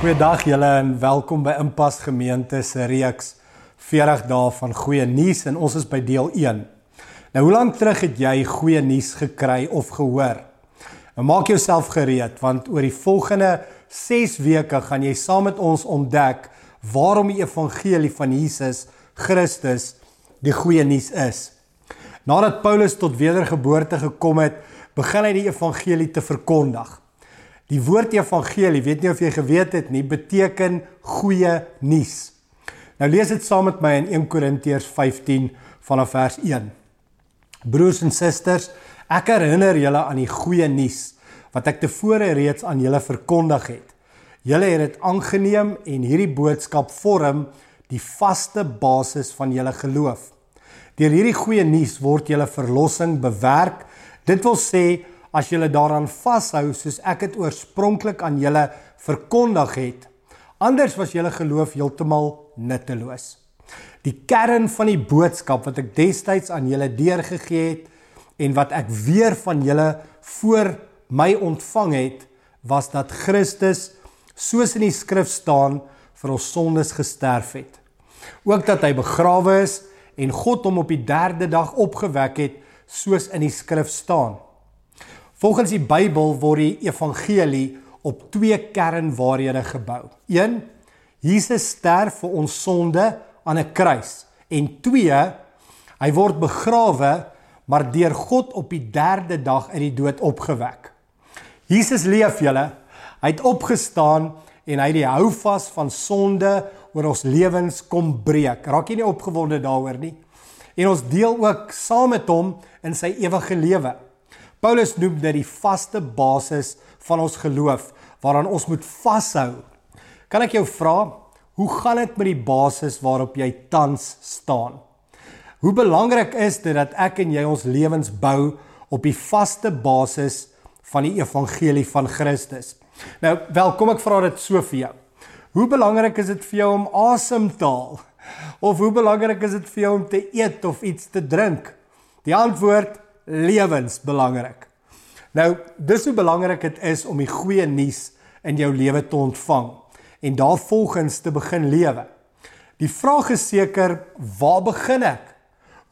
Goeiedag julle en welkom by Impas Gemeente se reeks 40 dae van goeie nuus en ons is by deel 1. Nou hoe lank terug het jy goeie nuus gekry of gehoor? Nou maak jouself gereed want oor die volgende 6 weke gaan jy saam met ons ontdek waarom die evangelie van Jesus Christus die goeie nuus is. Nadat Paulus tot wedergeboorte gekom het, begin hy die evangelie te verkondig. Die woord evangelie, weet nie of jy geweet het nie, beteken goeie nuus. Nou lees dit saam met my in 1 Korintiërs 15 vanaf vers 1. Broers en susters, ek herinner julle aan die goeie nuus wat ek tevore reeds aan julle verkondig het. Julle het dit aangeneem en hierdie boodskap vorm die vaste basis van julle geloof. Deur hierdie goeie nuus word julle verlossing bewerk. Dit wil sê as julle daaraan vashou soos ek dit oorspronklik aan julle verkondig het. Anders was julle geloof heeltemal nutteloos. Die kern van die boodskap wat ek destyds aan julle deurgegee het en wat ek weer van julle voor my ontvang het, was dat Christus soos in die skrif staan vir ons sondes gesterf het. Ook dat hy begrawe is en God hom op die 3de dag opgewek het soos in die skrif staan. Volgens die Bybel word die evangelie op twee kernwaarhede gebou. 1. Jesus sterf vir ons sonde aan 'n kruis en 2. Hy word begrawe maar deur God op die 3de dag uit die dood opgewek. Jesus leef julle. Hy het opgestaan en hy het die houvas van sonde oor ons lewens kom breek. Raak jy nie opgewonde daaroor nie? En ons deel ook saam met hom in sy ewige lewe. Paulus noem dit die vaste basis van ons geloof waaraan ons moet vashou. Kan ek jou vra, hoe gaan dit met die basis waarop jy tans staan? Hoe belangrik is dit dat ek en jy ons lewens bou op die vaste basis van die evangelie van Christus? Nou, wel, kom ek vra dit so vir jou. Hoe belangrik is dit vir jou om asem te haal? Of hoe belangrik is dit vir jou om te eet of iets te drink? Die antwoord lewensbelangrik. Nou, dis hoe belangrik dit is om die goeie nuus in jou lewe te ontvang en daarvolgens te begin lewe. Die vraag is seker, waar begin ek?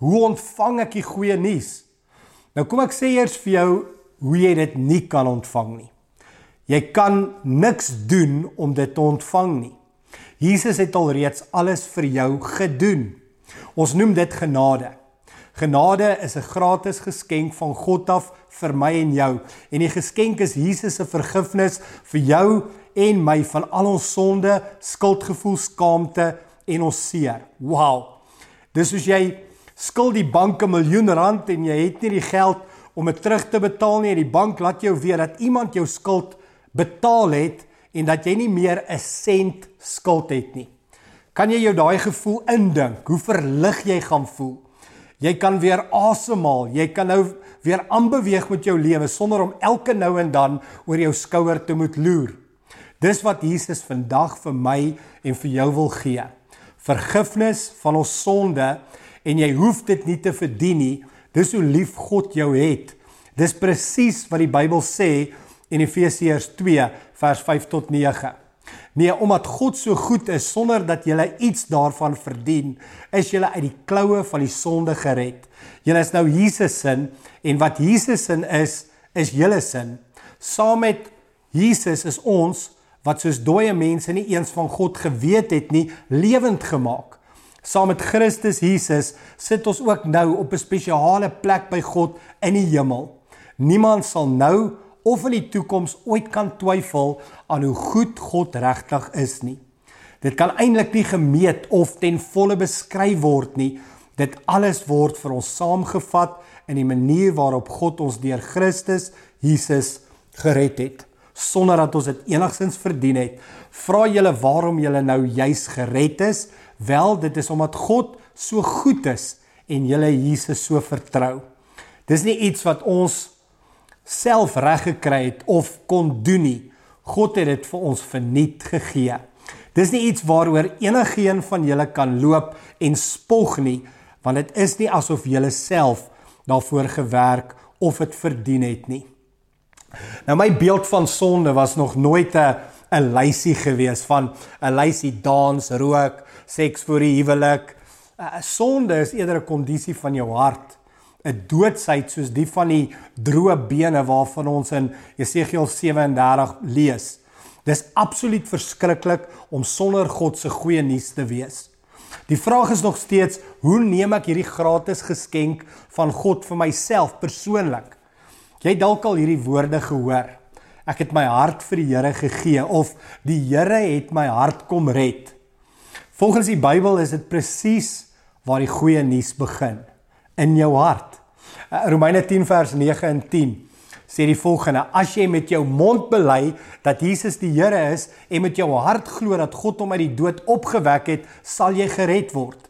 Hoe ontvang ek die goeie nuus? Nou kom ek sê eers vir jou hoe jy dit nie kan ontvang nie. Jy kan niks doen om dit te ontvang nie. Jesus het alreeds alles vir jou gedoen. Ons noem dit genade. Genade is 'n gratis geskenk van God af vir my en jou. En die geskenk is Jesus se vergifnis vir jou en my van al ons sonde, skuldgevoel, skaamte en ons seer. Wow. Dis soos jy skuld die bank 'n miljoen rand en jy het nie die geld om dit terug te betaal nie en die bank laat jou weet dat iemand jou skuld betaal het en dat jy nie meer 'n sent skuld het nie. Kan jy jou daai gevoel indink? Hoe verlig jy gaan voel? Jy kan weer asemhaal. Jy kan nou weer aanbeweeg met jou lewe sonder om elke nou en dan oor jou skouer te moet loer. Dis wat Jesus vandag vir my en vir jou wil gee. Vergifnis van ons sonde en jy hoef dit nie te verdien nie. Dis hoe lief God jou het. Dis presies wat die Bybel sê in Efesiërs 2 vers 5 tot 9. Nee, omdat God so goed is sonder dat jy iets daarvan verdien, is jy uit die kloue van die sonde gered. Jy is nou Jesus se en wat Jesus se is, is julle sin. Saam met Jesus is ons wat soos dooie mense nie eens van God geweet het nie, lewend gemaak. Saam met Christus Jesus sit ons ook nou op 'n spesiale plek by God in die hemel. Niemand sal nou of in die toekoms ooit kan twyfel aan hoe goed God regtig is nie. Dit kan eintlik nie gemeet of ten volle beskryf word nie. Dit alles word vir ons saamgevat in die manier waarop God ons deur Christus Jesus gered het sonder dat ons dit enigstens verdien het. Vra julle waarom julle nou juis gered is? Wel, dit is omdat God so goed is en julle Jesus so vertrou. Dis nie iets wat ons self reg gekry het of kon doen nie. God het dit vir ons verniet gegee. Dis nie iets waaroor enigiemand van julle kan loop en spog nie, want dit is nie asof julle self daarvoor gewerk of dit verdien het nie. Nou my beeld van sonde was nog nooit 'n 'n lysie gewees van 'n lysie dans, rook, seks voor die huwelik. 'n Sonde is eerder 'n kondisie van jou hart, 'n doodsheid soos die van die droë bene waarvan ons in Jesegiel 37 lees. Dis absoluut verskriklik om sonder God se goeie nuus te wees. Die vraag is nog steeds, hoe neem ek hierdie gratis geskenk van God vir myself persoonlik? Jy dalk al hierdie woorde gehoor. Ek het my hart vir die Here gegee of die Here het my hart kom red. Volgens die Bybel is dit presies waar die goeie nuus begin, in jou hart. Uh, Romeine 10 vers 9 en 10 sê die volgende: As jy met jou mond bely dat Jesus die Here is en met jou hart glo dat God hom uit die dood opgewek het, sal jy gered word.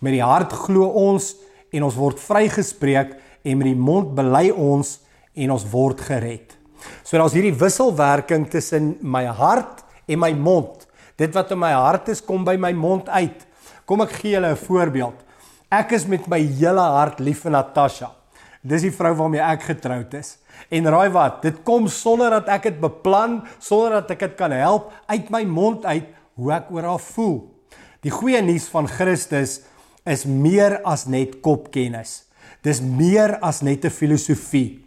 Met die hart glo ons en ons word vrygespreek en met die mond bely ons en ons word gered. So daar's hierdie wisselwerking tussen my hart en my mond. Dit wat in my hart is, kom by my mond uit. Kom ek gee julle 'n voorbeeld. Ek is met my hele hart lief vir Natasha. Dis die vrou waarmee ek getroud is. En raai wat? Dit kom sonder dat ek dit beplan, sonder dat ek dit kan help uit my mond uit hoe ek oor haar voel. Die goeie nuus van Christus is meer as net kopkennis. Dis meer as net 'n filosofie.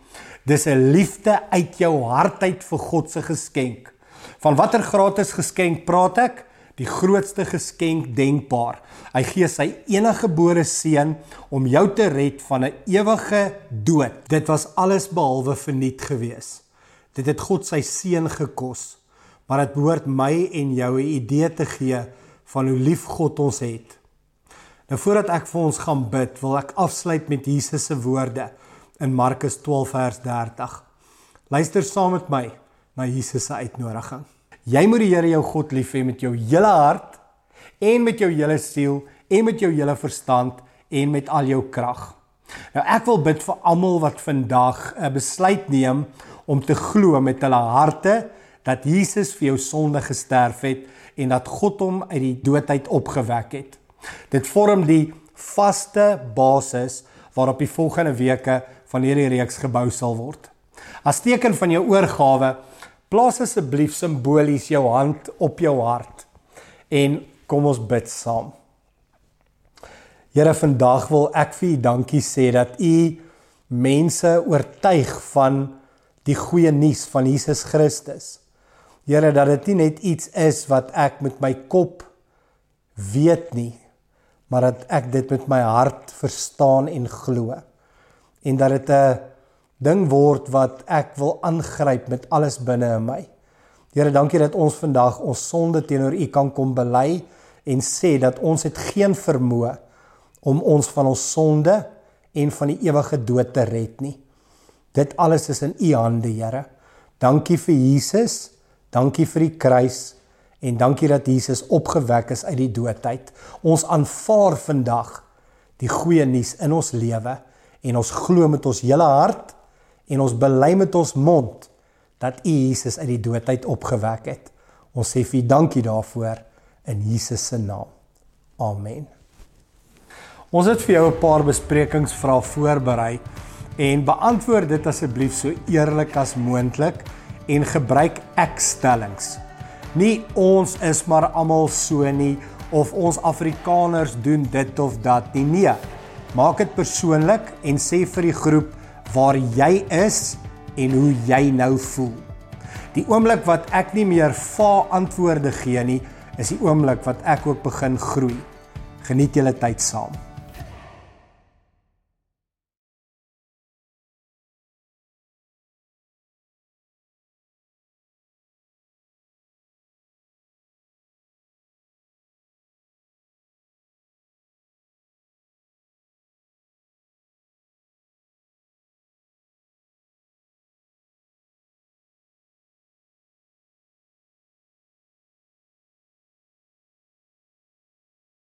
Dis 'n liefde uit jou hart uit vir God se geskenk. Van watter gratis geskenk praat ek? Die grootste geskenk denkbaar. Hy gee sy enige gebore seun om jou te red van 'n ewige dood. Dit was alles behalwe verniet gewees. Dit het God sy seun gekos. Maar dit behoort my en jou 'n idee te gee van hoe lief God ons het. Nou voordat ek vir ons gaan bid, wil ek afsluit met Jesus se woorde in Markus 12 vers 30. Luister saam met my na Jesus se uitnodiging. Jy moet die Here jou God lief hê met jou hele hart en met jou hele siel en met jou hele verstand en met al jou krag. Nou ek wil bid vir almal wat vandag 'n besluit neem om te glo met hulle harte dat Jesus vir jou sonde gesterf het en dat God hom uit die dood uit opgewek het. Dit vorm die vaste basis waarop die volgende weke van hierdie reeks gebou sal word. As teken van jou oorgawe, plaas asseblief simbolies jou hand op jou hart en kom ons bid saam. Here, vandag wil ek vir U dankie sê dat U mense oortuig van die goeie nuus van Jesus Christus. Here, dat dit nie net iets is wat ek met my kop weet nie, maar dat ek dit met my hart verstaan en glo en dat dit 'n ding word wat ek wil aangryp met alles binne in my. Here, dankie dat ons vandag ons sonde teenoor U kan kom bely en sê dat ons het geen vermoë om ons van ons sonde en van die ewige dood te red nie. Dit alles is in U hande, Here. Dankie vir Jesus. Dankie vir die kruis en dankie dat Jesus opgewek is uit die dood uit. Ons aanvaar vandag die goeie nuus in ons lewe en ons glo met ons hele hart en ons bely met ons mond dat U Jesus uit die dood uit opgewek het. Ons sê vir U dankie daarvoor in Jesus se naam. Amen. Ons het vir jou 'n paar besprekingsvrae voorberei en beantwoord dit asseblief so eerlik as moontlik en gebruik ek-stellings. Nie ons is maar almal so nie of ons Afrikaners doen dit of dat nie. Nee. Maak dit persoonlik en sê vir die groep waar jy is en hoe jy nou voel. Die oomblik wat ek nie meer va antwoorde gee nie, is die oomblik wat ek ook begin groei. Geniet julle tyd saam.